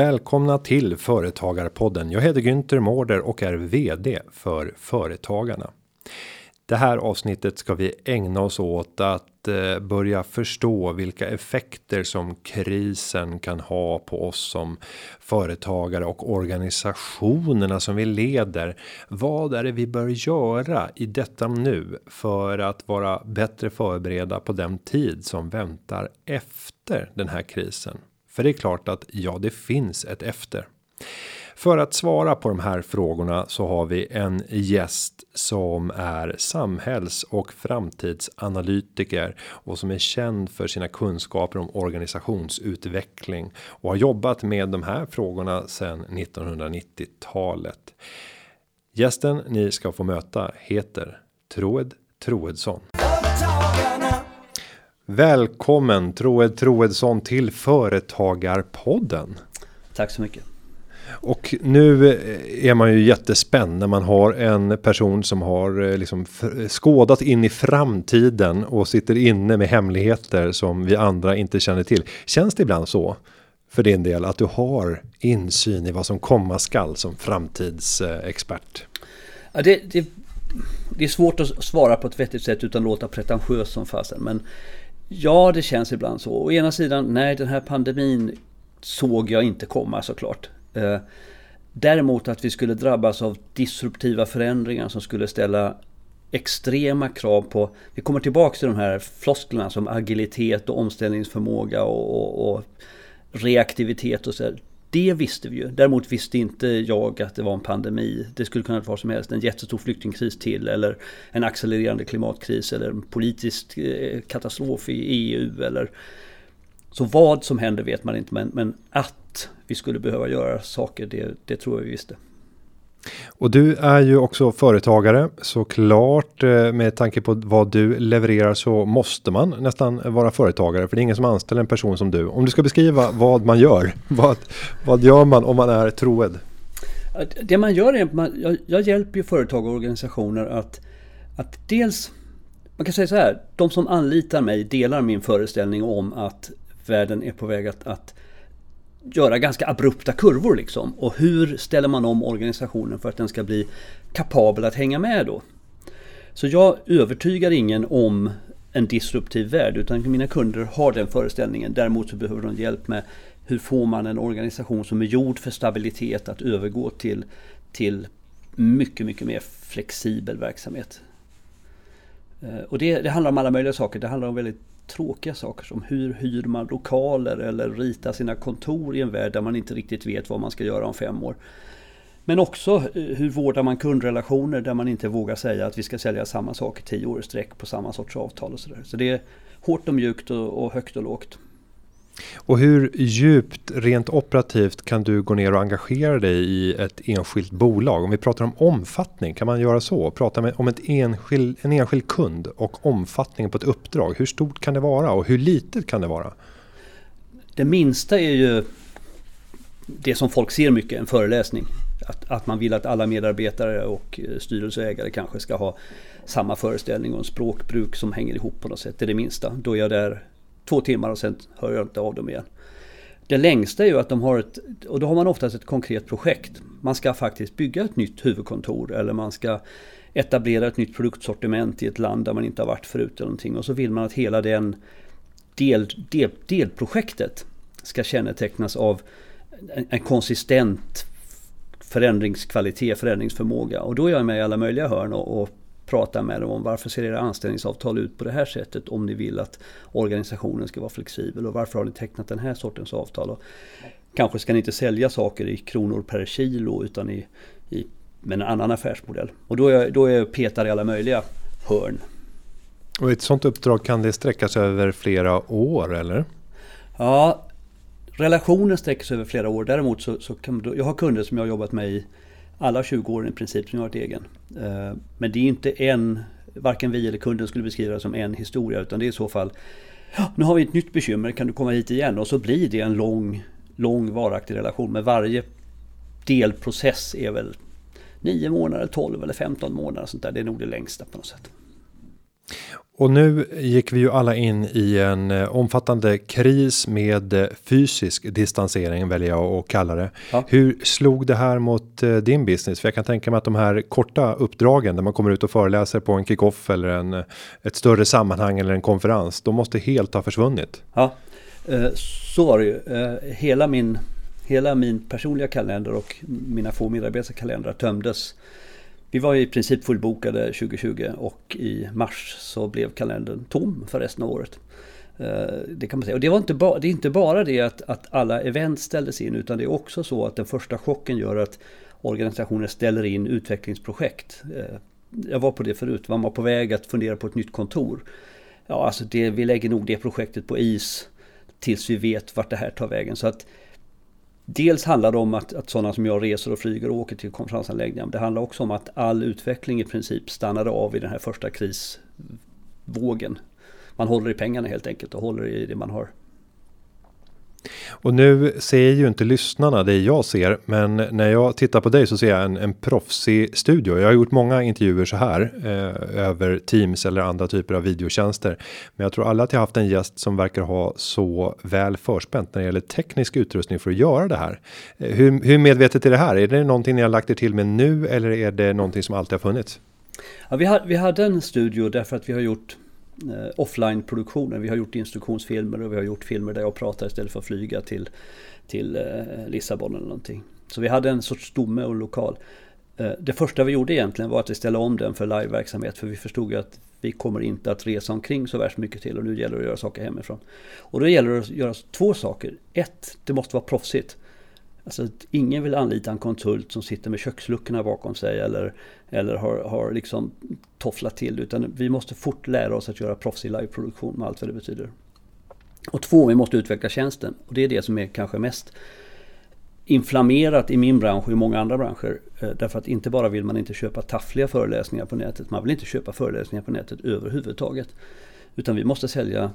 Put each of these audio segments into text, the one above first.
Välkomna till Företagarpodden. Jag heter Günther Mårder och är VD för Företagarna. Det här avsnittet ska vi ägna oss åt att eh, börja förstå vilka effekter som krisen kan ha på oss som företagare och organisationerna som vi leder. Vad är det vi bör göra i detta nu för att vara bättre förberedda på den tid som väntar efter den här krisen? För det är klart att ja, det finns ett efter. För att svara på de här frågorna så har vi en gäst som är samhälls och framtidsanalytiker och som är känd för sina kunskaper om organisationsutveckling och har jobbat med de här frågorna sedan 1990-talet. Gästen ni ska få möta heter Troed Troedsson. Välkommen Troed Troedsson till Företagarpodden. Tack så mycket. Och nu är man ju jättespänd när man har en person som har eh, liksom skådat in i framtiden och sitter inne med hemligheter som vi andra inte känner till. Känns det ibland så? För din del att du har insyn i vad som komma skall som framtidsexpert? Ja, det, det, det är svårt att svara på ett vettigt sätt utan låta pretentiös som fasen. Men Ja, det känns ibland så. Å ena sidan, nej den här pandemin såg jag inte komma såklart. Eh, däremot att vi skulle drabbas av disruptiva förändringar som skulle ställa extrema krav på, vi kommer tillbaka till de här flosklerna som agilitet och omställningsförmåga och, och, och reaktivitet och så. Det visste vi ju. Däremot visste inte jag att det var en pandemi. Det skulle kunna vara vad som helst. En jättestor flyktingkris till eller en accelererande klimatkris eller en politisk eh, katastrof i EU eller så vad som händer vet man inte men, men att vi skulle behöva göra saker det, det tror jag vi visste. Och du är ju också företagare såklart eh, med tanke på vad du levererar så måste man nästan vara företagare för det är ingen som anställer en person som du. Om du ska beskriva vad man gör, vad, vad gör man om man är troed? Det man gör är att man, jag, jag hjälper ju företag och organisationer att, att dels man kan säga så här, de som anlitar mig delar min föreställning om att världen är på väg att, att göra ganska abrupta kurvor liksom. Och hur ställer man om organisationen för att den ska bli kapabel att hänga med då? Så jag övertygar ingen om en disruptiv värld utan mina kunder har den föreställningen. Däremot så behöver de hjälp med hur får man en organisation som är gjord för stabilitet att övergå till, till mycket, mycket mer flexibel verksamhet. Eh, och det, det handlar om alla möjliga saker. Det handlar om väldigt tråkiga saker som hur hyr man lokaler eller ritar sina kontor i en värld där man inte riktigt vet vad man ska göra om fem år. Men också eh, hur vårdar man kundrelationer där man inte vågar säga att vi ska sälja samma sak i tio år i sträck på samma sorts avtal och sådär. Så det är hårt och mjukt och, och högt och lågt. Och hur djupt rent operativt kan du gå ner och engagera dig i ett enskilt bolag? Om vi pratar om omfattning, kan man göra så? Prata med, om ett enskild, en enskild kund och omfattningen på ett uppdrag. Hur stort kan det vara och hur litet kan det vara? Det minsta är ju det som folk ser mycket, en föreläsning. Att, att man vill att alla medarbetare och eh, styrelseägare kanske ska ha samma föreställning och en språkbruk som hänger ihop på något sätt. Det är det minsta. Då är jag där två timmar och sen hör jag inte av dem igen. Det längsta är ju att de har ett, och då har man oftast ett konkret projekt. Man ska faktiskt bygga ett nytt huvudkontor eller man ska etablera ett nytt produktsortiment i ett land där man inte har varit förut eller någonting. Och så vill man att hela den del, del, delprojektet ska kännetecknas av en, en konsistent förändringskvalitet, förändringsförmåga. Och då är jag med i alla möjliga hörn och, och prata med dem om varför ser era anställningsavtal ut på det här sättet om ni vill att organisationen ska vara flexibel och varför har ni tecknat den här sortens avtal. Och kanske ska ni inte sälja saker i kronor per kilo utan i, i med en annan affärsmodell. Och då är, då är jag petar i alla möjliga hörn. Och ett sådant uppdrag kan det sträcka sig över flera år eller? Ja, relationen sträcker sig över flera år. Däremot så, så kan, jag har kunder som jag har jobbat med i alla 20 åren i princip som jag har varit egen. Eh, men det är inte en, varken vi eller kunden skulle beskriva det som en historia utan det är i så fall nu har vi ett nytt bekymmer, kan du komma hit igen? Och så blir det en lång, lång varaktig relation. Men varje delprocess är väl 9 månader, 12 eller 15 månader. Sånt där. Det är nog det längsta på något sätt. Och nu gick vi ju alla in i en eh, omfattande kris med eh, fysisk distansering väljer jag att kalla det. Ja. Hur slog det här mot eh, din business? För jag kan tänka mig att de här korta uppdragen där man kommer ut och föreläser på en kickoff eller en ett större sammanhang eller en konferens. De måste helt ha försvunnit. Ja, så var det ju. Hela min hela min personliga kalender och mina få medarbetares kalendrar tömdes vi var i princip fullbokade 2020 och i mars så blev kalendern tom för resten av året. Eh, det kan man säga. Och det, var inte ba, det är inte bara det att, att alla event ställdes in utan det är också så att den första chocken gör att organisationer ställer in utvecklingsprojekt. Eh, jag var på det förut, man var på väg att fundera på ett nytt kontor. Ja, alltså det, vi lägger nog det projektet på is tills vi vet vart det här tar vägen. Så att Dels handlar det om att, att sådana som jag reser och flyger och åker till konferensanläggningar. Men det handlar också om att all utveckling i princip stannade av i den här första krisvågen. Man håller i pengarna helt enkelt och håller i det man har och nu ser ju inte lyssnarna det jag ser, men när jag tittar på dig så ser jag en, en proffsig studio. Jag har gjort många intervjuer så här eh, över Teams eller andra typer av videotjänster. Men jag tror alla att jag haft en gäst som verkar ha så väl förspänt när det gäller teknisk utrustning för att göra det här. Eh, hur, hur medvetet är det här? Är det någonting ni har lagt er till med nu eller är det någonting som alltid har funnits? Ja, vi, har, vi hade en studio därför att vi har gjort Eh, offline-produktionen. Vi har gjort instruktionsfilmer och vi har gjort filmer där jag pratar istället för att flyga till, till eh, Lissabon eller någonting. Så vi hade en sorts stomme och lokal. Eh, det första vi gjorde egentligen var att vi ställde om den för liveverksamhet för vi förstod ju att vi kommer inte att resa omkring så värst mycket till och nu gäller det att göra saker hemifrån. Och då gäller det att göra två saker. Ett, det måste vara proffsigt. Alltså, ingen vill anlita en konsult som sitter med köksluckorna bakom sig eller, eller har, har liksom tofflat till. Utan vi måste fort lära oss att göra proffsig liveproduktion med allt vad det betyder. Och två, vi måste utveckla tjänsten. Och det är det som är kanske mest inflammerat i min bransch och i många andra branscher. Eh, därför att inte bara vill man inte köpa taffliga föreläsningar på nätet. Man vill inte köpa föreläsningar på nätet överhuvudtaget. Utan vi måste sälja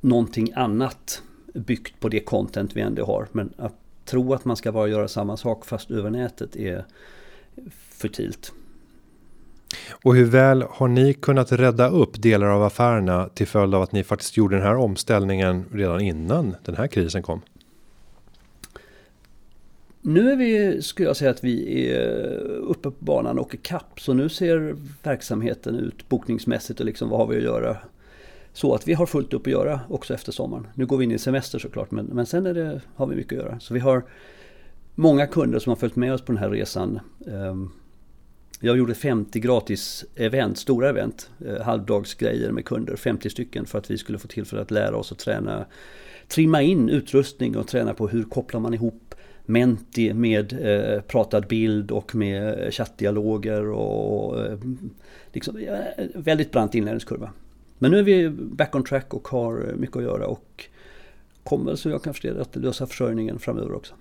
någonting annat byggt på det content vi ändå har. Men att tro att man ska bara göra samma sak fast över nätet är futilt. Och hur väl har ni kunnat rädda upp delar av affärerna till följd av att ni faktiskt gjorde den här omställningen redan innan den här krisen kom? Nu är vi, skulle jag säga att vi är uppe på banan och i kapp. Så nu ser verksamheten ut bokningsmässigt och liksom vad har vi att göra så att vi har fullt upp att göra också efter sommaren. Nu går vi in i semester såklart men, men sen är det, har vi mycket att göra. Så vi har många kunder som har följt med oss på den här resan. Ehm, jag gjorde 50 gratis event, stora event, eh, halvdagsgrejer med kunder, 50 stycken för att vi skulle få tillfälle att lära oss att träna, trimma in utrustning och träna på hur kopplar man ihop Menti med eh, pratad bild och med eh, chattdialoger och eh, liksom, eh, väldigt brant inlärningskurva. Men nu är vi back on track och har mycket att göra och kommer så jag kan förstå att lösa försörjningen framöver också.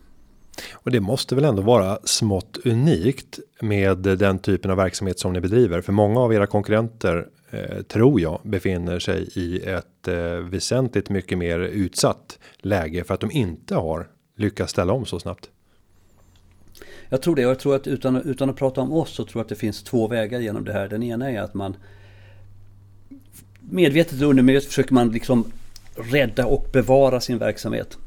Och det måste väl ändå vara smått unikt med den typen av verksamhet som ni bedriver. För många av era konkurrenter eh, tror jag befinner sig i ett eh, väsentligt mycket mer utsatt läge för att de inte har lyckats ställa om så snabbt. Jag tror det och jag tror att utan, utan att prata om oss så tror jag att det finns två vägar genom det här. Den ena är att man medvetet och undermedvetet försöker man liksom rädda och bevara sin verksamhet.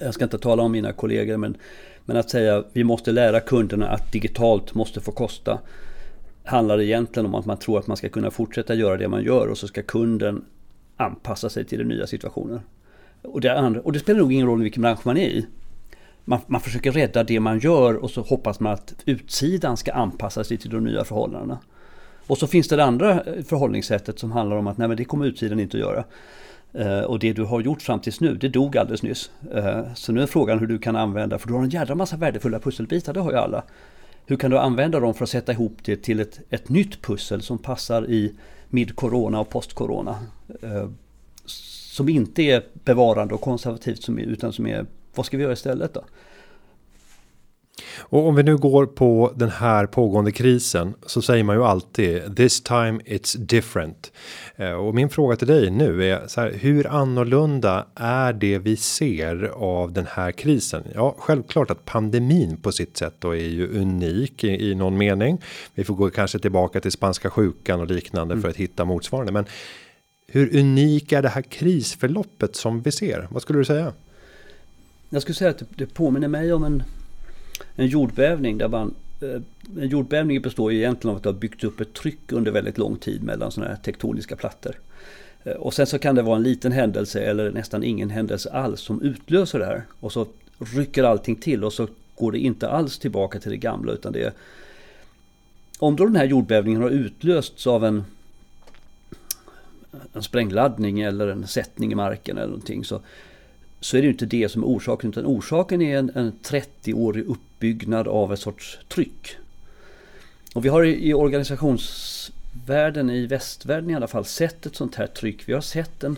Jag ska inte tala om mina kollegor men, men att säga vi måste lära kunderna att digitalt måste få kosta handlar egentligen om att man tror att man ska kunna fortsätta göra det man gör och så ska kunden anpassa sig till den nya situationen. Och det, andra, och det spelar nog ingen roll vilken bransch man är i. Man, man försöker rädda det man gör och så hoppas man att utsidan ska anpassa sig till de nya förhållandena. Och så finns det det andra eh, förhållningssättet som handlar om att nej men det kommer utsidan inte att göra. Eh, och det du har gjort fram tills nu, det dog alldeles nyss. Eh, så nu är frågan hur du kan använda, för du har en jädra massa värdefulla pusselbitar, det har ju alla. Hur kan du använda dem för att sätta ihop det till ett, ett nytt pussel som passar i mid-corona och post-corona? Som inte är bevarande och konservativt, utan som är, vad ska vi göra istället då? Och om vi nu går på den här pågående krisen så säger man ju alltid this time it's different. Eh, och min fråga till dig nu är så här, hur annorlunda är det vi ser av den här krisen? Ja, självklart att pandemin på sitt sätt då är ju unik i, i någon mening. Vi får gå kanske tillbaka till spanska sjukan och liknande mm. för att hitta motsvarande, men hur unik är det här krisförloppet som vi ser? Vad skulle du säga? Jag skulle säga att det påminner mig om en, en jordbävning där man eh, en jordbävning består ju egentligen av att det har byggts upp ett tryck under väldigt lång tid mellan sådana här tektoniska plattor. Eh, och sen så kan det vara en liten händelse eller nästan ingen händelse alls som utlöser det här. Och så rycker allting till och så går det inte alls tillbaka till det gamla utan det är om då den här jordbävningen har utlösts av en en sprängladdning eller en sättning i marken eller någonting så, så är det inte det som är orsaken utan orsaken är en, en 30-årig uppbyggnad av ett sorts tryck. Och vi har i, i organisationsvärlden, i västvärlden i alla fall, sett ett sånt här tryck. Vi har sett en,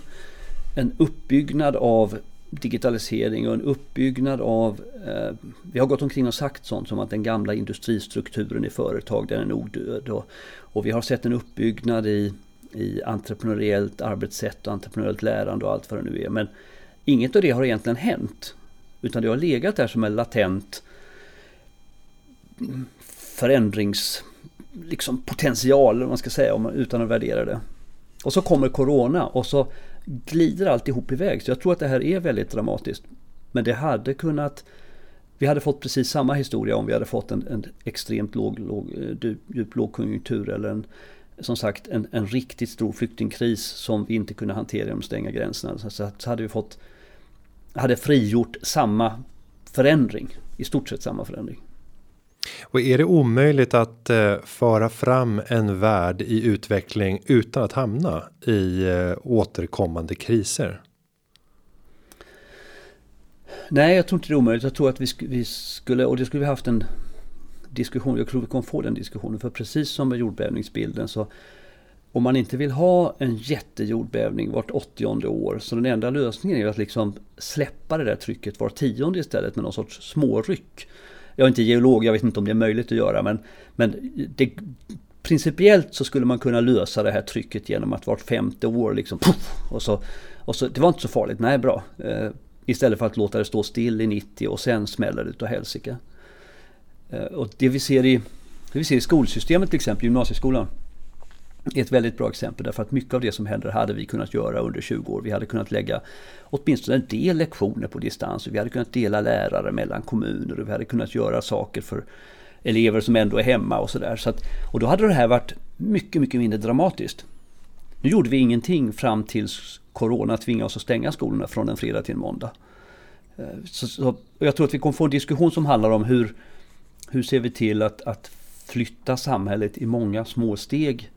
en uppbyggnad av digitalisering och en uppbyggnad av... Eh, vi har gått omkring och sagt sånt som att den gamla industristrukturen i företag den är nog död. Och, och vi har sett en uppbyggnad i i entreprenöriellt arbetssätt och entreprenöriellt lärande och allt vad det nu är. Men inget av det har egentligen hänt. Utan det har legat där som en latent förändrings liksom potential, man ska säga, utan att värdera det. Och så kommer Corona och så glider alltihop iväg. Så jag tror att det här är väldigt dramatiskt. Men det hade kunnat... Vi hade fått precis samma historia om vi hade fått en, en extremt låg, låg, djup lågkonjunktur eller en, som sagt en, en riktigt stor flyktingkris som vi inte kunde hantera genom att stänga gränserna. Så, så hade vi fått, hade frigjort samma förändring, i stort sett samma förändring. Och är det omöjligt att eh, föra fram en värld i utveckling utan att hamna i eh, återkommande kriser? Nej, jag tror inte det är omöjligt. Jag tror att vi, sk vi skulle, och det skulle vi haft en diskussion, jag tror vi kommer få den diskussionen, för precis som med jordbävningsbilden så om man inte vill ha en jättejordbävning vart 80 år så den enda lösningen är att liksom släppa det där trycket var tionde istället med någon sorts småryck. Jag är inte geolog, jag vet inte om det är möjligt att göra men, men det, principiellt så skulle man kunna lösa det här trycket genom att vart femte år liksom puff, och så, och så, det var inte så farligt, nej bra. Eh, istället för att låta det stå still i 90 och sen smäller det utav helsike. Eh, och det vi ser i, det vi ser i skolsystemet till exempel, gymnasieskolan, är ett väldigt bra exempel därför att mycket av det som händer hade vi kunnat göra under 20 år. Vi hade kunnat lägga åtminstone en del lektioner på distans. Vi hade kunnat dela lärare mellan kommuner och vi hade kunnat göra saker för elever som ändå är hemma och sådär. Så och då hade det här varit mycket, mycket mindre dramatiskt. Nu gjorde vi ingenting fram tills Corona tvingade oss att stänga skolorna från en fredag till en måndag. Eh, så, så, jag tror att vi kommer få en diskussion som handlar om hur, hur ser vi till att, att flytta samhället i många små steg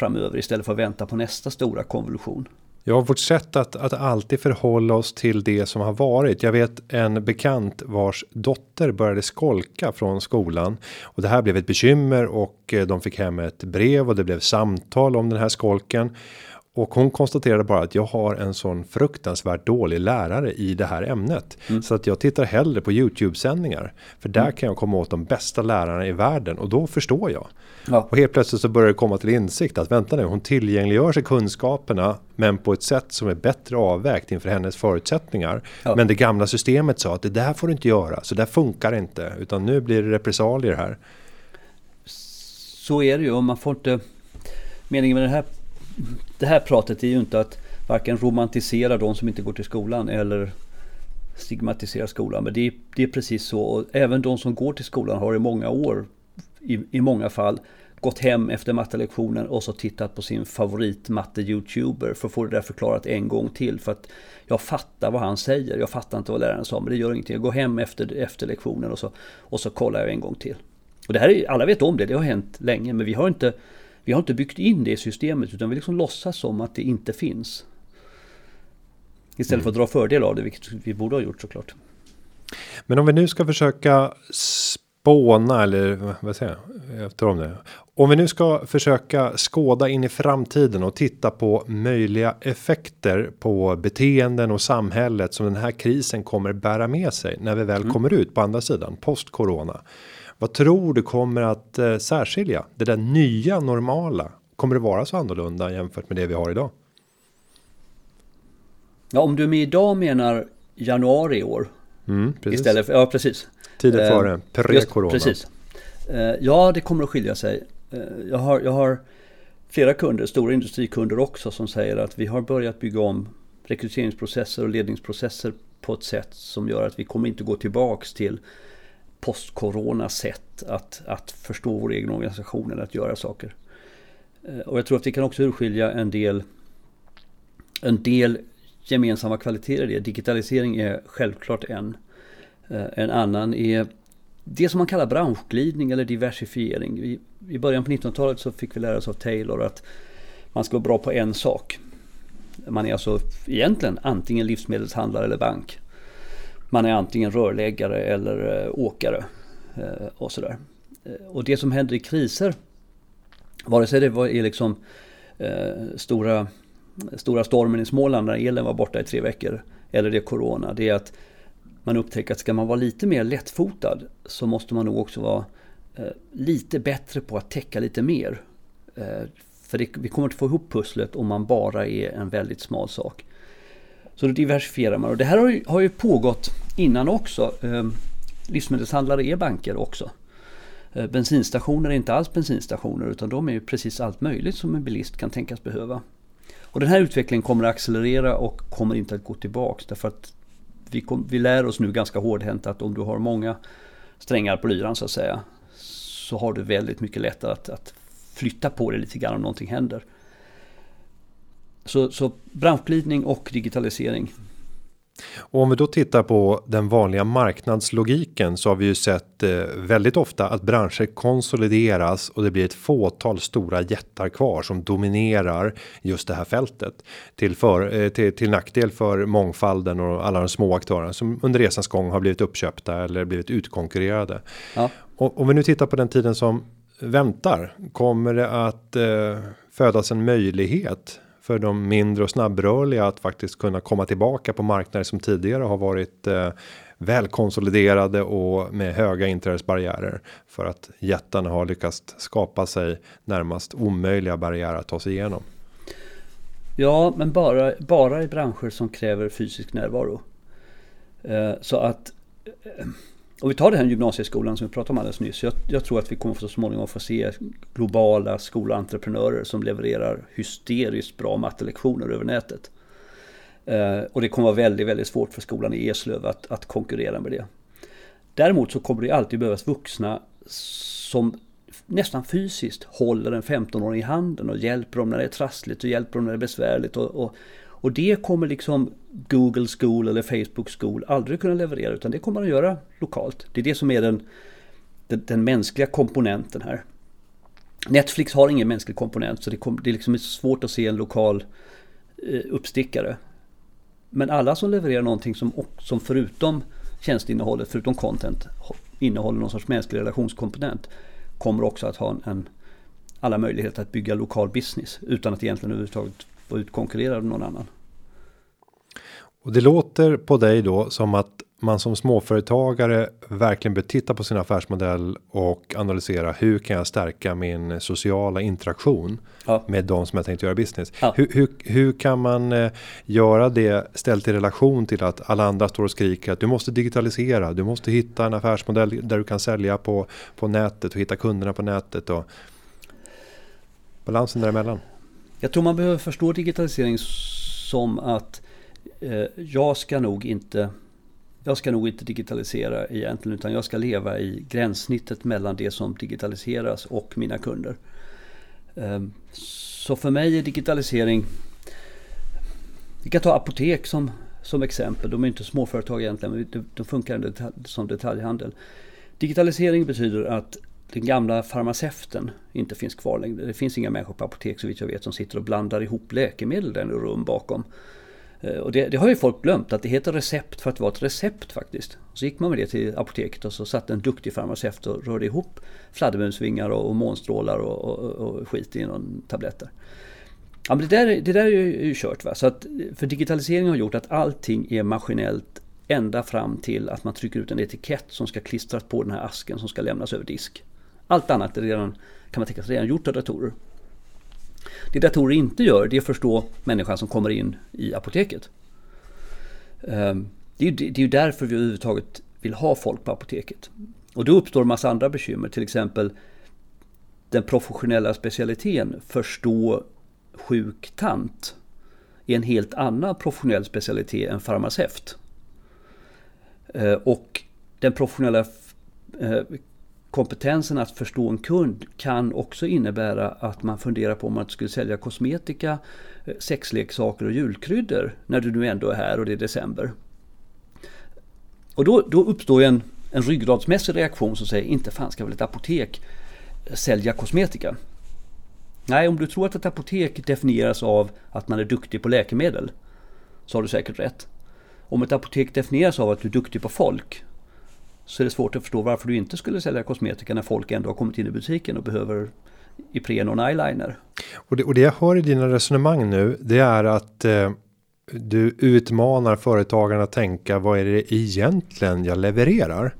framöver istället för att vänta på nästa stora konvolution? Ja, vårt sätt att, att alltid förhålla oss till det som har varit. Jag vet en bekant vars dotter började skolka från skolan och det här blev ett bekymmer och eh, de fick hem ett brev och det blev samtal om den här skolken och hon konstaterade bara att jag har en sån fruktansvärt dålig lärare i det här ämnet. Mm. Så att jag tittar hellre på Youtube sändningar. För där mm. kan jag komma åt de bästa lärarna i världen och då förstår jag. Ja. Och helt plötsligt så börjar det komma till insikt att vänta nu, hon tillgängliggör sig kunskaperna men på ett sätt som är bättre avvägt inför hennes förutsättningar. Ja. Men det gamla systemet sa att det där får du inte göra, så där funkar inte. Utan nu blir det repressalier här. Så är det ju, och man får inte... Meningen med det här det här pratet är ju inte att varken romantisera de som inte går till skolan eller stigmatisera skolan. Men det är, det är precis så. Och även de som går till skolan har i många år, i, i många fall, gått hem efter mattelektionen och så tittat på sin favoritmatte-youtuber, för att få det där förklarat en gång till. För att jag fattar vad han säger, jag fattar inte vad läraren sa, men det gör ingenting. Jag går hem efter, efter lektionen och så, och så kollar jag en gång till. Och det här är, alla vet om det, det har hänt länge, men vi har inte vi har inte byggt in det i systemet utan vi liksom låtsas som att det inte finns. Istället mm. för att dra fördel av det, vilket vi borde ha gjort såklart. Men om vi nu ska försöka spåna eller vad säger jag? Jag om det. Om vi nu ska försöka skåda in i framtiden och titta på möjliga effekter på beteenden och samhället som den här krisen kommer bära med sig när vi väl mm. kommer ut på andra sidan post corona. Vad tror du kommer att eh, särskilja det där nya normala? Kommer det vara så annorlunda jämfört med det vi har idag? Ja, om du med idag menar januari i år. Mm, istället för, ja precis. Tiden före, eh, pre-corona. Precis. Eh, ja, det kommer att skilja sig. Eh, jag har, jag har flera kunder, stora industrikunder också, som säger att vi har börjat bygga om rekryteringsprocesser och ledningsprocesser på ett sätt som gör att vi kommer inte gå tillbaks till post-corona sätt att, att förstå vår egen organisation eller att göra saker. Eh, och jag tror att vi kan också urskilja en del, en del gemensamma kvaliteter i det. Digitalisering är självklart en. Eh, en annan är det som man kallar branschglidning eller diversifiering. I början på 1900-talet så fick vi lära oss av Taylor att man ska vara bra på en sak. Man är alltså egentligen antingen livsmedelshandlare eller bank. Man är antingen rörläggare eller eh, åkare eh, och sådär. Eh, och det som händer i kriser, vare sig det är liksom stora stora stormen i Småland när elen var borta i tre veckor. Eller det är Corona. Det är att man upptäcker att ska man vara lite mer lättfotad så måste man nog också vara lite bättre på att täcka lite mer. För det, vi kommer inte få ihop pusslet om man bara är en väldigt smal sak. Så då diversifierar man och det här har ju, har ju pågått innan också. Eh, livsmedelshandlare är banker också. Eh, bensinstationer är inte alls bensinstationer utan de är ju precis allt möjligt som en bilist kan tänkas behöva. Och den här utvecklingen kommer att accelerera och kommer inte att gå tillbaks. Därför att vi, kom, vi lär oss nu ganska hårdhänt att om du har många strängar på lyran så att säga. Så har du väldigt mycket lättare att, att flytta på dig lite grann om någonting händer. Så, så branschglidning och digitalisering och om vi då tittar på den vanliga marknadslogiken så har vi ju sett eh, väldigt ofta att branscher konsolideras och det blir ett fåtal stora jättar kvar som dominerar just det här fältet till för eh, till, till nackdel för mångfalden och alla de små aktörerna som under resans gång har blivit uppköpta eller blivit utkonkurrerade. Ja. Och om vi nu tittar på den tiden som väntar kommer det att eh, födas en möjlighet för de mindre och snabbrörliga att faktiskt kunna komma tillbaka på marknader som tidigare har varit eh, välkonsoliderade och med höga inträdesbarriärer för att jättarna har lyckats skapa sig närmast omöjliga barriärer att ta sig igenom. Ja, men bara bara i branscher som kräver fysisk närvaro. Eh, så att eh, om vi tar den här gymnasieskolan som vi pratade om alldeles nyss. Jag, jag tror att vi kommer så småningom få se globala skolentreprenörer som levererar hysteriskt bra mattelektioner över nätet. Eh, och det kommer vara väldigt, väldigt svårt för skolan i Eslöv att, att konkurrera med det. Däremot så kommer det alltid behövas vuxna som nästan fysiskt håller en 15-åring i handen och hjälper dem när det är trassligt och hjälper dem när det är besvärligt. Och, och, och det kommer liksom Google School eller Facebook School aldrig kunna leverera utan det kommer de att göra lokalt. Det är det som är den, den, den mänskliga komponenten här. Netflix har ingen mänsklig komponent så det, kom, det är liksom svårt att se en lokal eh, uppstickare. Men alla som levererar någonting som, som förutom tjänsteinnehållet, förutom content, innehåller någon sorts mänsklig relationskomponent kommer också att ha en, en alla möjligheter att bygga lokal business utan att egentligen överhuvudtaget vara utkonkurrerad av någon annan. Och det låter på dig då som att man som småföretagare verkligen bör titta på sin affärsmodell och analysera hur kan jag stärka min sociala interaktion ja. med de som jag tänkte göra business. Ja. Hur, hur, hur, kan man eh, göra det ställt i relation till att alla andra står och skriker att du måste digitalisera, du måste hitta en affärsmodell där du kan sälja på på nätet och hitta kunderna på nätet och balansen däremellan. Jag tror man behöver förstå digitalisering som att eh, jag ska nog inte jag ska nog inte digitalisera egentligen utan jag ska leva i gränssnittet mellan det som digitaliseras och mina kunder. Eh, så för mig är digitalisering Vi kan ta apotek som, som exempel. De är inte småföretag egentligen men de, de funkar som detaljhandel. Digitalisering betyder att den gamla farmaceuten inte finns kvar längre. Det finns inga människor på apotek så vitt jag vet som sitter och blandar ihop läkemedel där i rum bakom. Eh, och det, det, har ju folk glömt, att det heter recept för att vara ett recept faktiskt. Så gick man med det till apoteket och så satt en duktig farmaceut och rörde ihop fladdermusvingar och, och månstrålar och, och, och skit i någon tabletter. Ja, men det, där, det där är ju, är ju kört. Va? Så att, för digitaliseringen har gjort att allting är maskinellt ända fram till att man trycker ut en etikett som ska klistras på den här asken som ska lämnas över disk. Allt annat är redan, kan man tänka sig, redan gjort av datorer. Det datorer inte gör, det är att förstå människan som kommer in i apoteket. Ehm, det är ju därför vi överhuvudtaget vill ha folk på apoteket. Och då uppstår en massa andra bekymmer, till exempel den professionella specialiteten förstå sjuk tant är en helt annan professionell specialitet än farmaceut. Ehm, och den professionella eh, kompetensen att förstå en kund kan också innebära att man funderar på om man skulle sälja kosmetika, eh, sexleksaker och julkryddor när du nu ändå är här och det är december. Och då, då uppstår en, en ryggradsmässig reaktion som säger inte fan ska väl ett apotek eh, sälja kosmetika? Nej, om du tror att ett apotek definieras av att man är duktig på läkemedel så har du säkert rätt. Om ett apotek definieras av att du är duktig på folk så är det svårt att förstå varför du inte skulle sälja kosmetika när folk ändå har kommit in i butiken och behöver Ipren och en eyeliner. Och det, och det jag hör i dina resonemang nu, det är att eh, du utmanar företagarna att tänka vad är det egentligen jag levererar?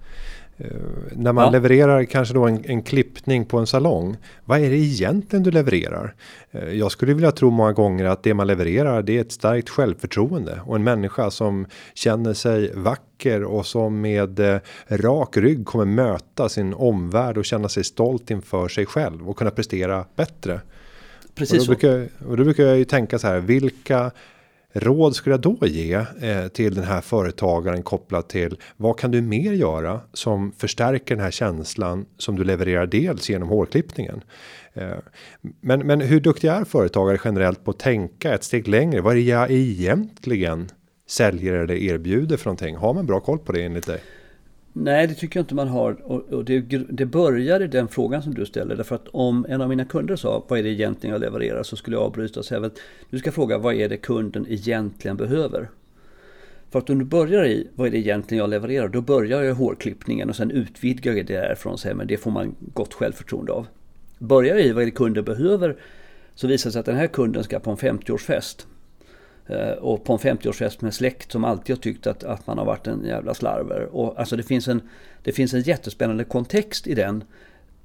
Eh, när man ja. levererar kanske då en, en, klippning på en salong. Vad är det egentligen du levererar? Eh, jag skulle vilja tro många gånger att det man levererar det är ett starkt självförtroende och en människa som känner sig vacker och som med eh, rak rygg kommer möta sin omvärld och känna sig stolt inför sig själv och kunna prestera bättre. Precis och då, brukar, och då brukar jag ju tänka så här vilka råd skulle jag då ge eh, till den här företagaren kopplat till vad kan du mer göra som förstärker den här känslan som du levererar dels genom hårklippningen. Eh, men, men hur duktiga är företagare generellt på att tänka ett steg längre? Vad är det jag egentligen säljer eller erbjuder för någonting? Har man bra koll på det enligt dig? Nej, det tycker jag inte man har. Och, det, det börjar i den frågan som du ställer. Därför att om en av mina kunder sa vad är det egentligen jag levererar så skulle jag avbryta och säga att du ska fråga vad är det kunden egentligen behöver. För att om du börjar i vad är det egentligen jag levererar då börjar jag hårklippningen och sen utvidgar jag det därifrån och säger men det får man gott självförtroende av. Börjar i vad är det kunden behöver så visar det sig att den här kunden ska på en 50-årsfest. Eh, och på en 50-årsfest med släkt som alltid har tyckt att, att man har varit en jävla slarver. Och alltså det finns, en, det finns en jättespännande kontext i den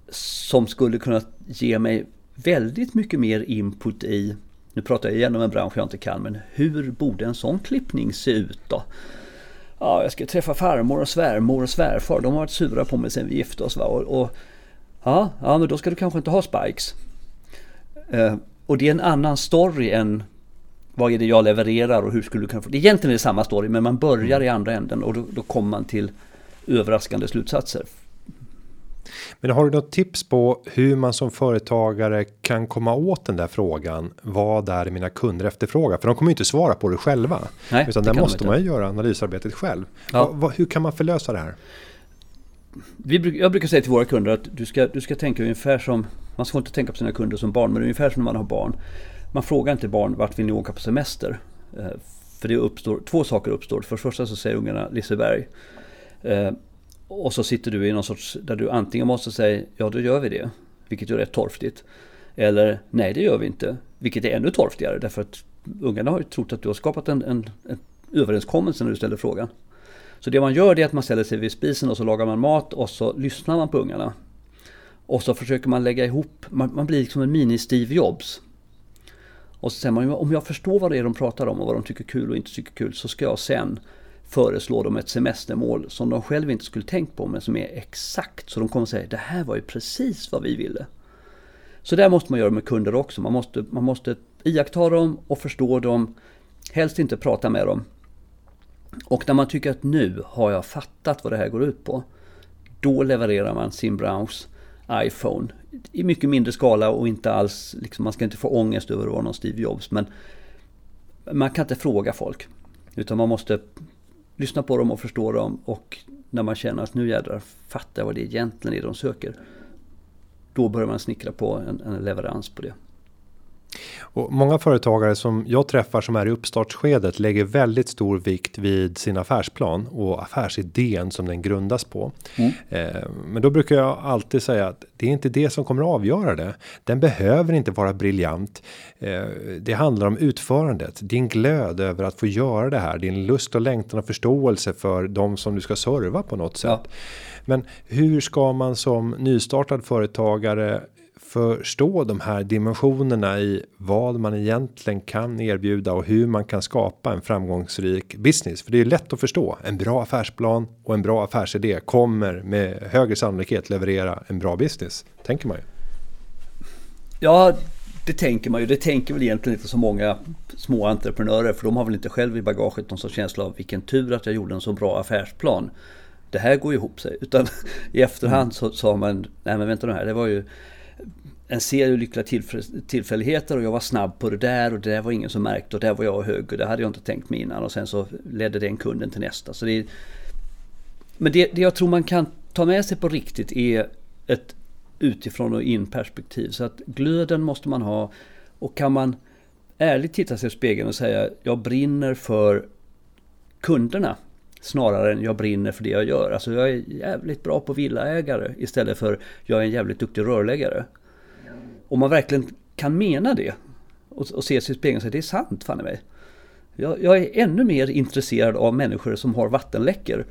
som skulle kunna ge mig väldigt mycket mer input i, nu pratar jag igen om en bransch jag inte kan, men hur borde en sån klippning se ut då? Ja, jag ska träffa farmor och svärmor och svärfar, de har varit sura på mig sen vi gifte oss. Va? Och, och, ja, ja, men då ska du kanske inte ha spikes. Eh, och det är en annan story än vad är det jag levererar och hur skulle du kunna få... Det egentligen är det samma story men man börjar i andra änden och då, då kommer man till överraskande slutsatser. Men har du något tips på hur man som företagare kan komma åt den där frågan? Vad är mina kunder efterfrågar? För de kommer ju inte svara på det själva. Nej, utan där måste man ju göra analysarbetet själv. Ja. Vad, hur kan man förlösa det här? Vi, jag brukar säga till våra kunder att du ska, du ska tänka ungefär som, man ska inte tänka på sina kunder som barn, men ungefär som när man har barn. Man frågar inte barn vart vill ni åka på semester? Eh, för det uppstår, två saker uppstår. För det första så säger ungarna Liseberg. Eh, och så sitter du i någon sorts, där du antingen måste säga ja då gör vi det. Vilket är rätt torftigt. Eller nej det gör vi inte. Vilket är ännu torftigare därför att ungarna har ju trott att du har skapat en, en, en överenskommelse när du ställer frågan. Så det man gör det är att man ställer sig vid spisen och så lagar man mat och så lyssnar man på ungarna. Och så försöker man lägga ihop, man, man blir liksom en mini-Steve Jobs. Och så säger man, om jag förstår vad det är de pratar om och vad de tycker är kul och inte tycker är kul så ska jag sen föreslå dem ett semestermål som de själva inte skulle tänkt på men som är exakt. Så de kommer säga, det här var ju precis vad vi ville. Så där måste man göra med kunder också. Man måste, man måste iaktta dem och förstå dem. Helst inte prata med dem. Och när man tycker att nu har jag fattat vad det här går ut på. Då levererar man sin browse iPhone i mycket mindre skala och inte alls, liksom, man ska inte få ångest över att vara någon Steve Jobs. Men man kan inte fråga folk. Utan man måste lyssna på dem och förstå dem och när man känner att nu jädrar fattar jag vad det egentligen är de söker. Då börjar man snickra på en, en leverans på det. Och många företagare som jag träffar som är i uppstartsskedet lägger väldigt stor vikt vid sin affärsplan och affärsidén som den grundas på. Mm. Eh, men då brukar jag alltid säga att det är inte det som kommer att avgöra det. Den behöver inte vara briljant. Eh, det handlar om utförandet, din glöd över att få göra det här, din lust och längtan och förståelse för de som du ska serva på något sätt. Ja. Men hur ska man som nystartad företagare förstå de här dimensionerna i vad man egentligen kan erbjuda och hur man kan skapa en framgångsrik business. För det är lätt att förstå. En bra affärsplan och en bra affärsidé kommer med högre sannolikhet leverera en bra business. Tänker man ju. Ja, det tänker man ju. Det tänker väl egentligen inte så många små entreprenörer. För de har väl inte själv i bagaget någon sorts känsla av vilken tur att jag gjorde en så bra affärsplan. Det här går ihop sig. Utan i efterhand så sa man, nej men vänta nu här, det var ju en serie lyckliga tillfälligheter och jag var snabb på det där och det där var ingen som märkte och där var jag hög och det hade jag inte tänkt mig innan och sen så ledde den kunden till nästa. Så det är, men det, det jag tror man kan ta med sig på riktigt är ett utifrån och in perspektiv. Så att glöden måste man ha och kan man ärligt titta sig i spegeln och säga jag brinner för kunderna snarare än jag brinner för det jag gör. Alltså jag är jävligt bra på villaägare istället för jag är en jävligt duktig rörläggare. Om man verkligen kan mena det och, och se sig i spegeln och säga det är sant fan i mig. Jag, jag, är ännu mer intresserad av människor som har vattenläckor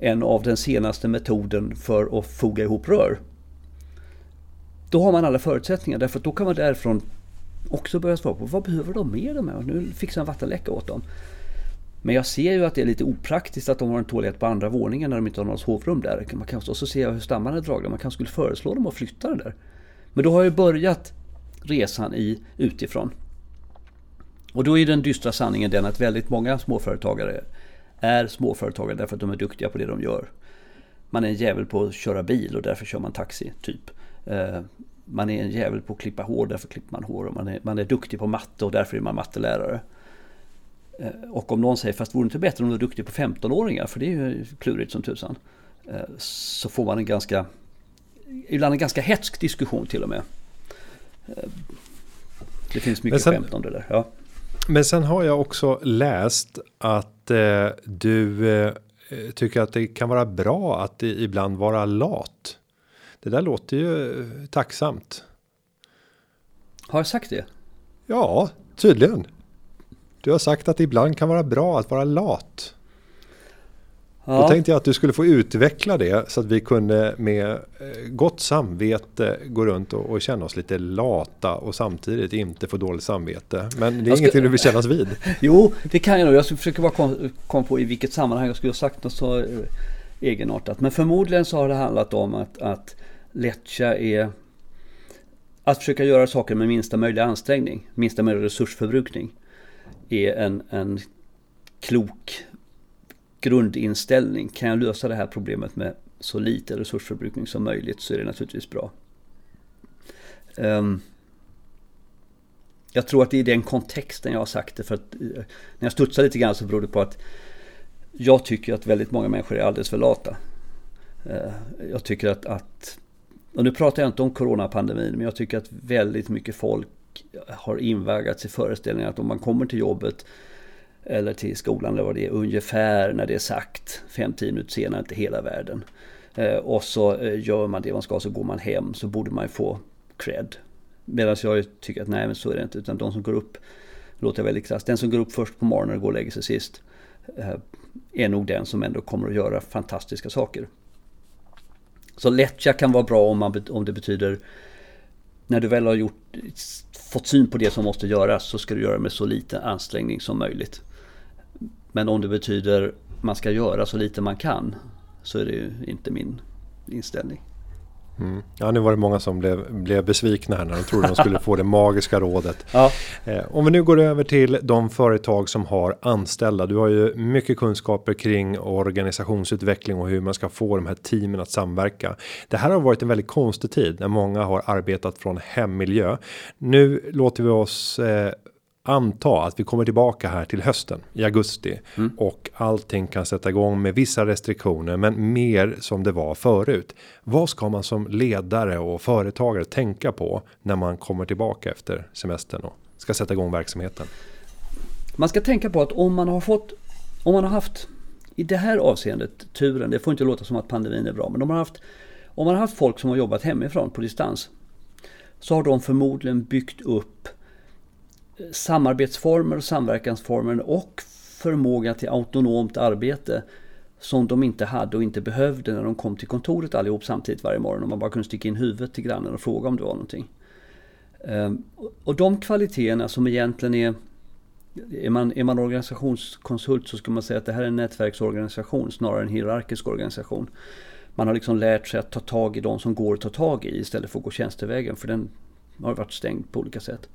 än av den senaste metoden för att foga ihop rör. Då har man alla förutsättningar därför att då kan man därifrån också börja svara på vad behöver de mer de här? Nu fixar jag en vattenläcka åt dem. Men jag ser ju att det är lite opraktiskt att de har en toalett på andra våningen när de inte har något sovrum där. Man kan, och så ser jag hur stammarna är dragna. Man kanske skulle föreslå dem att flytta det där. Men då har jag börjat resan i utifrån. Och då är den dystra sanningen den att väldigt många småföretagare är småföretagare därför att de är duktiga på det de gör. Man är en jävel på att köra bil och därför kör man taxi, typ. Eh, man är en jävel på att klippa hår, därför klipper man hår. Man är, man är duktig på matte och därför är man mattelärare. Eh, och om någon säger, fast vore det inte bättre om du var duktig på 15-åringar, för det är ju klurigt som tusan. Eh, så får man en ganska ibland en ganska hetsk diskussion till och med. Eh, det finns mycket sen, skämt om det där. Ja. Men sen har jag också läst att eh, du eh, tycker att det kan vara bra att ibland vara lat. Det där låter ju eh, tacksamt. Har jag sagt det? Ja, tydligen. Du har sagt att det ibland kan vara bra att vara lat. Ja. Då tänkte jag att du skulle få utveckla det så att vi kunde med eh, gott samvete gå runt och, och känna oss lite lata och samtidigt inte få dåligt samvete. Men det är jag ingenting du vill kännas vid. Jo, det kan jag nog. Jag försöker bara komma kom på i vilket sammanhang jag skulle ha sagt något så eh, egenartat. Men förmodligen så har det handlat om att, att lättja är att försöka göra saker med minsta möjliga ansträngning, minsta möjliga resursförbrukning är en, en klok grundinställning. Kan jag lösa det här problemet med så lite resursförbrukning som möjligt så är det naturligtvis bra. Ehm, jag tror att det är i den kontexten jag har sagt det. För att eh, när jag studsar lite grann så beror det på att jag tycker att väldigt många människor är alldeles för lata. Eh, jag tycker att, att, och nu pratar jag inte om coronapandemin, men jag tycker att väldigt mycket folk har invaggats i föreställningen att om man kommer till jobbet eller till skolan eller vad det är, ungefär när det är sagt. 5-10 minuter senare, inte hela världen. Eh, och så eh, gör man det man ska, så går man hem, så borde man ju få cred. Medan jag tycker att nej, men så är det inte. Utan de som går upp, låter väldigt krasst, den som går upp först på morgonen och går och lägger sig sist. Eh, är nog den som ändå kommer att göra fantastiska saker. Så lättja kan vara bra om, man, om det betyder när du väl har gjort, fått syn på det som måste göras så ska du göra det med så lite ansträngning som möjligt. Men om det betyder man ska göra så lite man kan så är det ju inte min inställning. Mm. Ja, nu var det många som blev, blev besvikna här när de trodde de skulle få det magiska rådet. Ja. Eh, om vi nu går över till de företag som har anställda. Du har ju mycket kunskaper kring organisationsutveckling och hur man ska få de här teamen att samverka. Det här har varit en väldigt konstig tid när många har arbetat från hemmiljö. Nu låter vi oss eh, anta att vi kommer tillbaka här till hösten i augusti mm. och allting kan sätta igång med vissa restriktioner, men mer som det var förut. Vad ska man som ledare och företagare tänka på när man kommer tillbaka efter semestern och ska sätta igång verksamheten? Man ska tänka på att om man har fått, om man har haft i det här avseendet turen, det får inte låta som att pandemin är bra, men om man har haft, om man har haft folk som har jobbat hemifrån på distans så har de förmodligen byggt upp samarbetsformer, och samverkansformer och förmåga till autonomt arbete som de inte hade och inte behövde när de kom till kontoret allihop samtidigt varje morgon och man bara kunde sticka in huvudet till grannen och fråga om det var någonting. Ehm, och de kvaliteterna som egentligen är är man, är man organisationskonsult så ska man säga att det här är en nätverksorganisation snarare än en hierarkisk organisation. Man har liksom lärt sig att ta tag i de som går att ta tag i istället för att gå tjänstevägen för den har varit stängd på olika sätt.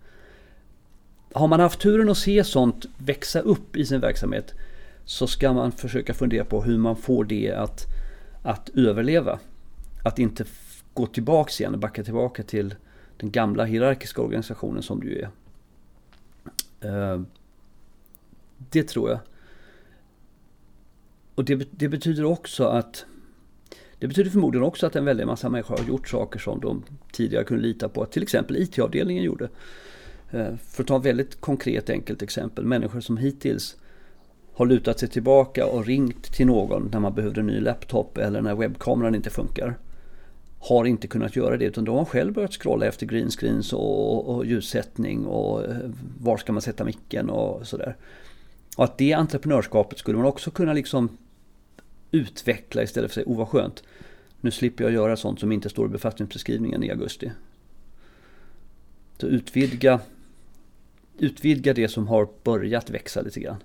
Har man haft turen att se sånt växa upp i sin verksamhet så ska man försöka fundera på hur man får det att, att överleva. Att inte gå tillbaks igen, backa tillbaka till den gamla hierarkiska organisationen som du är. Eh, det tror jag. Och det, det, betyder också att det betyder förmodligen också att en väldig massa människor har gjort saker som de tidigare kunde lita på att till exempel IT-avdelningen gjorde. Eh, för att ta ett väldigt konkret enkelt exempel. Människor som hittills har lutat sig tillbaka och ringt till någon när man behövde en ny laptop eller när webbkameran inte funkar. Har inte kunnat göra det utan de har själv börjat scrolla efter greenscreens och, och ljussättning och eh, var ska man sätta micken och sådär. Och att det entreprenörskapet skulle man också kunna liksom utveckla istället för att säga, oh vad skönt. Nu slipper jag göra sånt som inte står i befattningsbeskrivningen i augusti. Så utvidga, utvidga det som har börjat växa lite grann.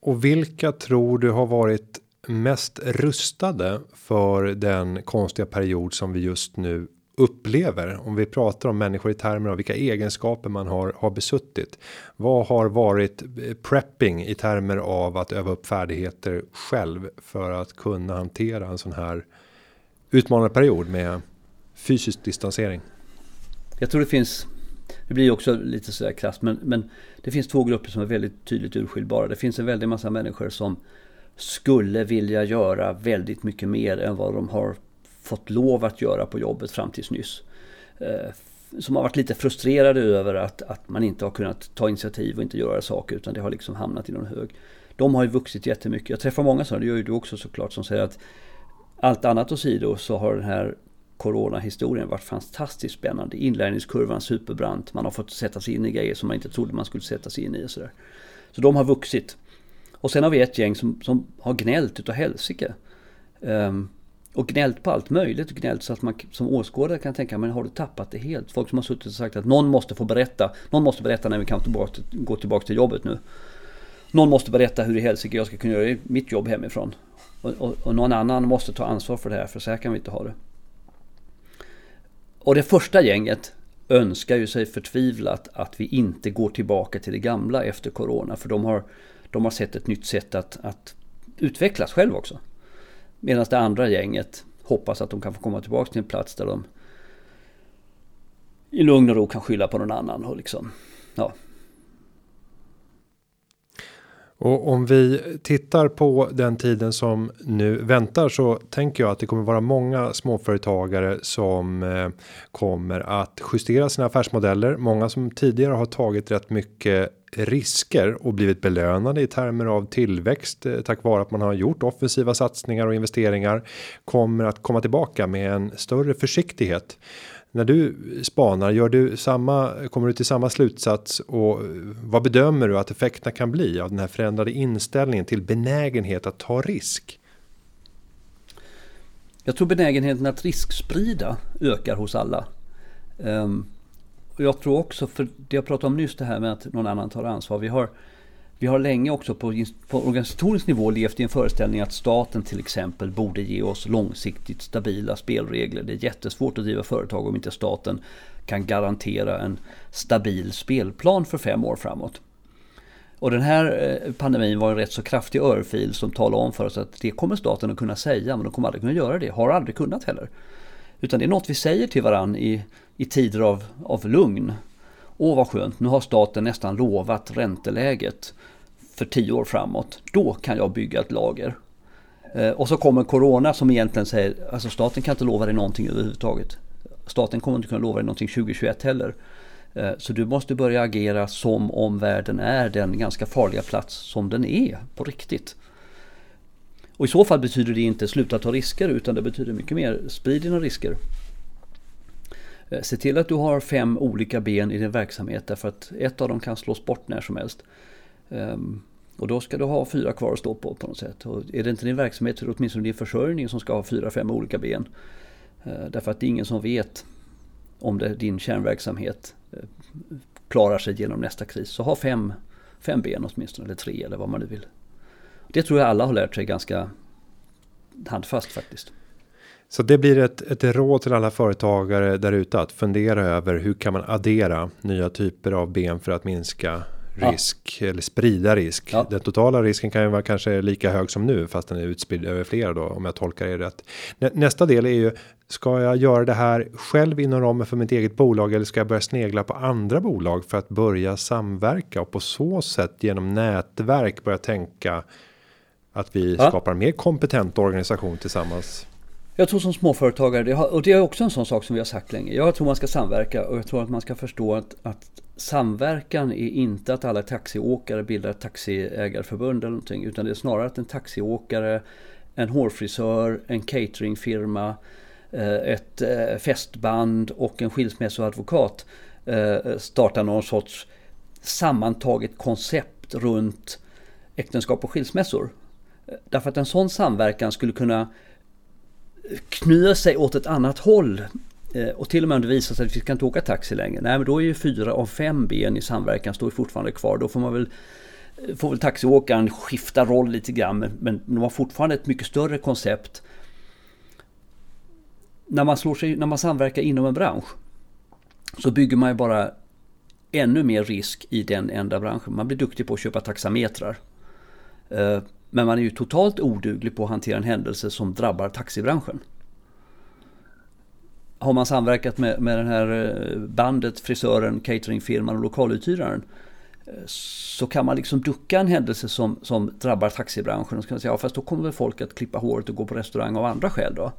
Och vilka tror du har varit mest rustade för den konstiga period som vi just nu upplever om vi pratar om människor i termer av vilka egenskaper man har har besuttit. Vad har varit prepping i termer av att öva upp färdigheter själv för att kunna hantera en sån här utmanande period med fysisk distansering? Jag tror det finns det blir också lite sådär krasst men, men det finns två grupper som är väldigt tydligt urskiljbara. Det finns en väldig massa människor som skulle vilja göra väldigt mycket mer än vad de har fått lov att göra på jobbet fram tills nyss. Eh, som har varit lite frustrerade över att, att man inte har kunnat ta initiativ och inte göra saker utan det har liksom hamnat i någon hög. De har ju vuxit jättemycket. Jag träffar många sådana, det gör ju du också såklart, som säger att allt annat åsido så har den här coronahistorien varit fantastiskt spännande. Inlärningskurvan superbrant. Man har fått sätta sig in i grejer som man inte trodde man skulle sätta sig in i. Och så, där. så de har vuxit. Och sen har vi ett gäng som, som har gnällt utav helsike. Um, och gnällt på allt möjligt. Gnällt så att man som åskådare kan tänka, men har du tappat det helt? Folk som har suttit och sagt att någon måste få berätta. Någon måste berätta när vi kan tillbaka, gå tillbaka till jobbet nu. Någon måste berätta hur i helsike jag ska kunna göra mitt jobb hemifrån. Och, och, och, någon annan måste ta ansvar för det här, för så här kan vi inte ha det. Och det första gänget önskar ju sig förtvivlat att vi inte går tillbaka till det gamla efter Corona. För de har, de har sett ett nytt sätt att, att utvecklas själv också. Medan det andra gänget hoppas att de kan få komma tillbaka till en plats där de i lugn och ro kan skylla på någon annan och liksom, ja. Och om vi tittar på den tiden som nu väntar så tänker jag att det kommer vara många småföretagare som eh, kommer att justera sina affärsmodeller. Många som tidigare har tagit rätt mycket risker och blivit belönade i termer av tillväxt eh, tack vare att man har gjort offensiva satsningar och investeringar kommer att komma tillbaka med en större försiktighet. När du spanar, gör du samma, kommer du till samma slutsats och vad bedömer du att effekterna kan bli av den här förändrade inställningen till benägenhet att ta risk? Jag tror benägenheten att risksprida ökar hos alla. Um, och jag tror också, för det jag pratade om nyss, det här med att någon annan tar ansvar. Vi har, vi har länge också på, på organisatorisk nivå levt i en föreställning att staten till exempel borde ge oss långsiktigt stabila spelregler. Det är jättesvårt att driva företag om inte staten kan garantera en stabil spelplan för fem år framåt. Och den här eh, pandemin var en rätt så kraftig örfil som talade om för oss att det kommer staten att kunna säga men de kommer aldrig kunna göra det, har aldrig kunnat heller. Utan det är något vi säger till varandra i, i tider av, av lugn. Åh vad skönt, nu har staten nästan lovat ränteläget för tio år framåt. Då kan jag bygga ett lager. Eh, och så kommer Corona som egentligen säger, alltså staten kan inte lova dig någonting överhuvudtaget. Staten kommer inte kunna lova dig någonting 2021 heller. Eh, så du måste börja agera som om världen är den ganska farliga plats som den är på riktigt. Och i så fall betyder det inte sluta ta risker utan det betyder mycket mer sprid dina risker. Eh, se till att du har fem olika ben i din verksamhet därför att ett av dem kan slås bort när som helst. Ehm, och då ska du ha fyra kvar att stå på på något sätt. Och är det inte din verksamhet så är det åtminstone din försörjning som ska ha fyra, fem olika ben. Eh, därför att det är ingen som vet om det, din kärnverksamhet eh, klarar sig genom nästa kris. Så ha fem, fem ben åtminstone, eller tre eller vad man nu vill. Det tror jag alla har lärt sig ganska handfast faktiskt. Så det blir ett, ett råd till alla företagare där ute att fundera över hur kan man addera nya typer av ben för att minska risk ja. eller sprida risk. Ja. Den totala risken kan ju vara kanske lika hög som nu fast den är utspridd över flera då om jag tolkar det rätt. Nästa del är ju ska jag göra det här själv inom ramen för mitt eget bolag eller ska jag börja snegla på andra bolag för att börja samverka och på så sätt genom nätverk börja tänka att vi ja. skapar mer kompetent organisation tillsammans. Jag tror som småföretagare, och det är också en sån sak som vi har sagt länge. Jag tror man ska samverka och jag tror att man ska förstå att, att samverkan är inte att alla taxiåkare bildar ett taxiägarförbund eller någonting. Utan det är snarare att en taxiåkare, en hårfrisör, en cateringfirma, eh, ett eh, festband och en skilsmässoadvokat eh, startar någon sorts sammantaget koncept runt äktenskap och skilsmässor. Därför att en sån samverkan skulle kunna knyta sig åt ett annat håll eh, och till och med om det visar sig att vi kan inte åka taxi längre. Nej men då är ju fyra av fem ben i samverkan står fortfarande kvar. Då får man väl får väl taxiåkaren skifta roll lite grann. Men de har fortfarande ett mycket större koncept. När man, slår sig, när man samverkar inom en bransch så bygger man ju bara ännu mer risk i den enda branschen. Man blir duktig på att köpa taxametrar. Eh, men man är ju totalt oduglig på att hantera en händelse som drabbar taxibranschen har man samverkat med, med den här eh, bandet, frisören, cateringfirman och lokaluthyraren eh, så kan man liksom ducka en händelse som, som drabbar taxibranschen. Och så kan man säga, ja, fast då kommer väl folk att klippa håret och gå på restaurang av andra skäl då.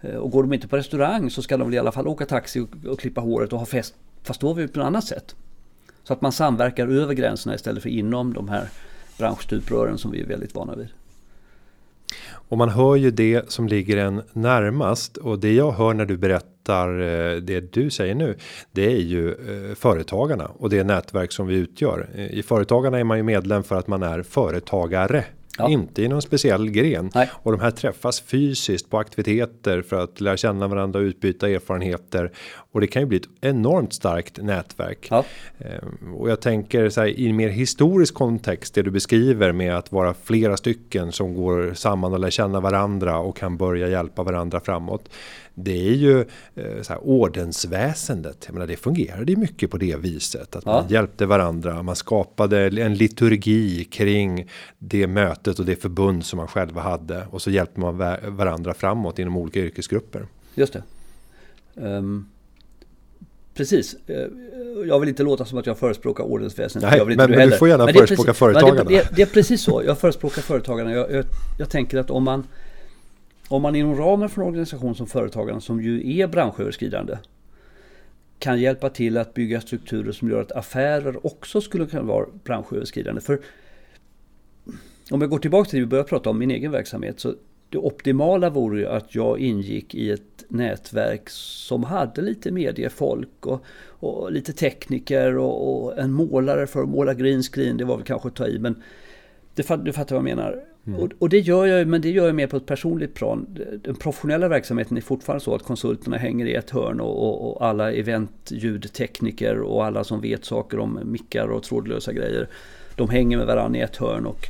Eh, och går de inte på restaurang så ska de väl i alla fall åka taxi och, och klippa håret och ha fest. Fast då är vi på ett annat sätt. Så att man samverkar över gränserna istället för inom de här branschstuprören som vi är väldigt vana vid. Och man hör ju det som ligger en närmast och det jag hör när du berättar eh, det du säger nu. Det är ju eh, företagarna och det nätverk som vi utgör. I företagarna är man ju medlem för att man är företagare Ja. Inte i någon speciell gren. Nej. Och de här träffas fysiskt på aktiviteter för att lära känna varandra och utbyta erfarenheter. Och det kan ju bli ett enormt starkt nätverk. Ja. Ehm, och jag tänker så här i en mer historisk kontext det du beskriver med att vara flera stycken som går samman och lär känna varandra och kan börja hjälpa varandra framåt det är ju eh, så här, ordensväsendet. Jag menar, det fungerade ju mycket på det viset. Att ja. man hjälpte varandra. Man skapade en liturgi kring det mötet och det förbund som man själva hade. Och så hjälpte man varandra framåt inom olika yrkesgrupper. Just det. Um, precis. Eh, jag vill inte låta som att jag förespråkar ordensväsendet. Nej, men, men du får gärna förespråka företagarna. Det, det, det, är precis så. Jag förespråkar företagarna. Jag, jag, jag tänker att om man om man inom ramen för en organisation som Företagarna, som ju är branschöverskridande, kan hjälpa till att bygga strukturer som gör att affärer också skulle kunna vara branschöverskridande. För om jag går tillbaka till det vi började prata om, min egen verksamhet, så det optimala vore ju att jag ingick i ett nätverk som hade lite mediefolk och, och lite tekniker och, och, en målare för att måla green screen, det var väl kanske att ta i, men du fattar vad jag menar. Mm. Och, och, det gör jag, men det gör jag mer på ett personligt plan. Den professionella verksamheten är fortfarande så att konsulterna hänger i ett hörn och, och, och alla eventljudtekniker och alla som vet saker om mickar och trådlösa grejer. De hänger med varandra i ett hörn och,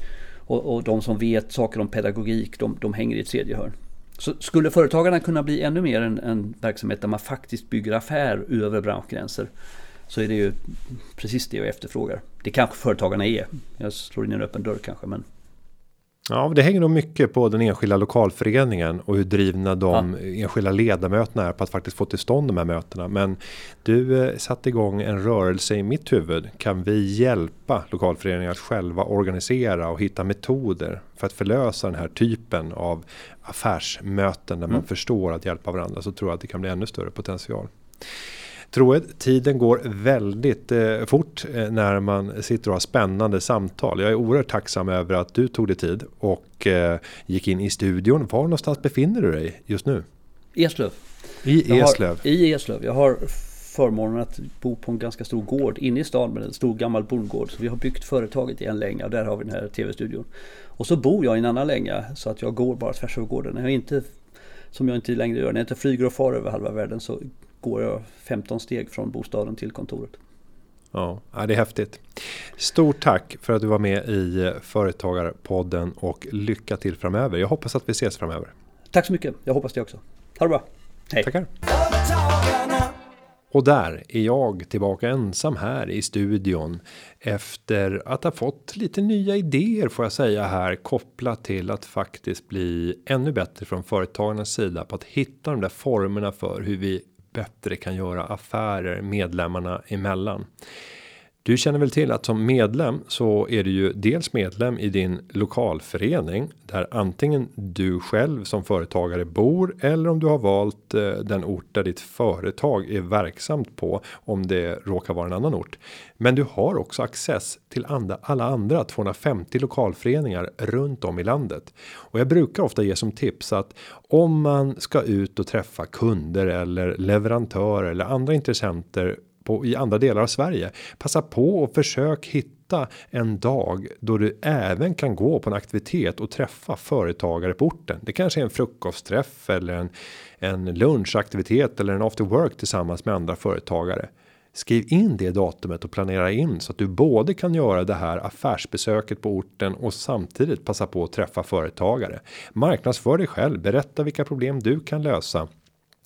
och, och de som vet saker om pedagogik de, de hänger i ett tredje hörn. Så skulle företagarna kunna bli ännu mer en, en verksamhet där man faktiskt bygger affär över branschgränser så är det ju precis det jag efterfrågar. Det kanske företagarna är. Jag slår in en öppen dörr kanske men Ja, det hänger nog mycket på den enskilda lokalföreningen och hur drivna de ja. enskilda ledamöterna är på att faktiskt få till stånd de här mötena. Men du eh, satte igång en rörelse i mitt huvud. Kan vi hjälpa lokalföreningar att själva organisera och hitta metoder för att förlösa den här typen av affärsmöten där mm. man förstår att hjälpa varandra så tror jag att det kan bli ännu större potential. Tror tiden går väldigt eh, fort eh, när man sitter och har spännande samtal. Jag är oerhört tacksam över att du tog dig tid och eh, gick in i studion. Var någonstans befinner du dig just nu? Eslöv. I Eslöv? Har, I Eslöv. Jag har förmånen att bo på en ganska stor gård inne i stan med en stor gammal bondgård. Så vi har byggt företaget i en länga och där har vi den här tv-studion. Och så bor jag i en annan länga så att jag går bara tvärs över gården. Jag inte, som jag inte längre gör, när jag inte flyger och far över halva världen så går jag 15 steg från bostaden till kontoret. Ja, det är häftigt. Stort tack för att du var med i Företagarpodden och lycka till framöver. Jag hoppas att vi ses framöver. Tack så mycket. Jag hoppas det också. Ha det bra. Hej. Tackar. Och där är jag tillbaka ensam här i studion efter att ha fått lite nya idéer får jag säga här kopplat till att faktiskt bli ännu bättre från företagarnas sida på att hitta de där formerna för hur vi bättre kan göra affärer medlemmarna emellan. Du känner väl till att som medlem så är du ju dels medlem i din lokalförening där antingen du själv som företagare bor eller om du har valt eh, den ort där ditt företag är verksamt på om det råkar vara en annan ort. Men du har också access till andra, alla andra 250 lokalföreningar runt om i landet och jag brukar ofta ge som tips att om man ska ut och träffa kunder eller leverantörer eller andra intressenter på i andra delar av Sverige. Passa på och försök hitta en dag då du även kan gå på en aktivitet och träffa företagare på orten. Det kanske är en frukostträff eller en, en lunchaktivitet eller en after work tillsammans med andra företagare. Skriv in det datumet och planera in så att du både kan göra det här affärsbesöket på orten och samtidigt passa på att träffa företagare. Marknadsför dig själv, berätta vilka problem du kan lösa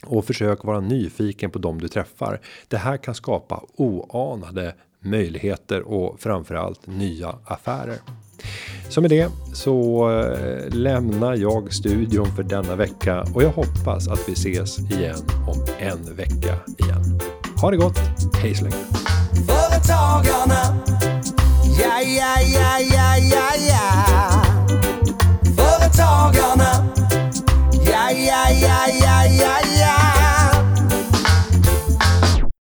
och försök vara nyfiken på dem du träffar. Det här kan skapa oanade möjligheter och framförallt nya affärer. Så med det så eh, lämnar jag studion för denna vecka och jag hoppas att vi ses igen om en vecka igen. Ha det gott, hej så länge! Företagarna, ja, ja, ja, ja, ja, ja. Företagarna ay, ay, ay, ay, ay.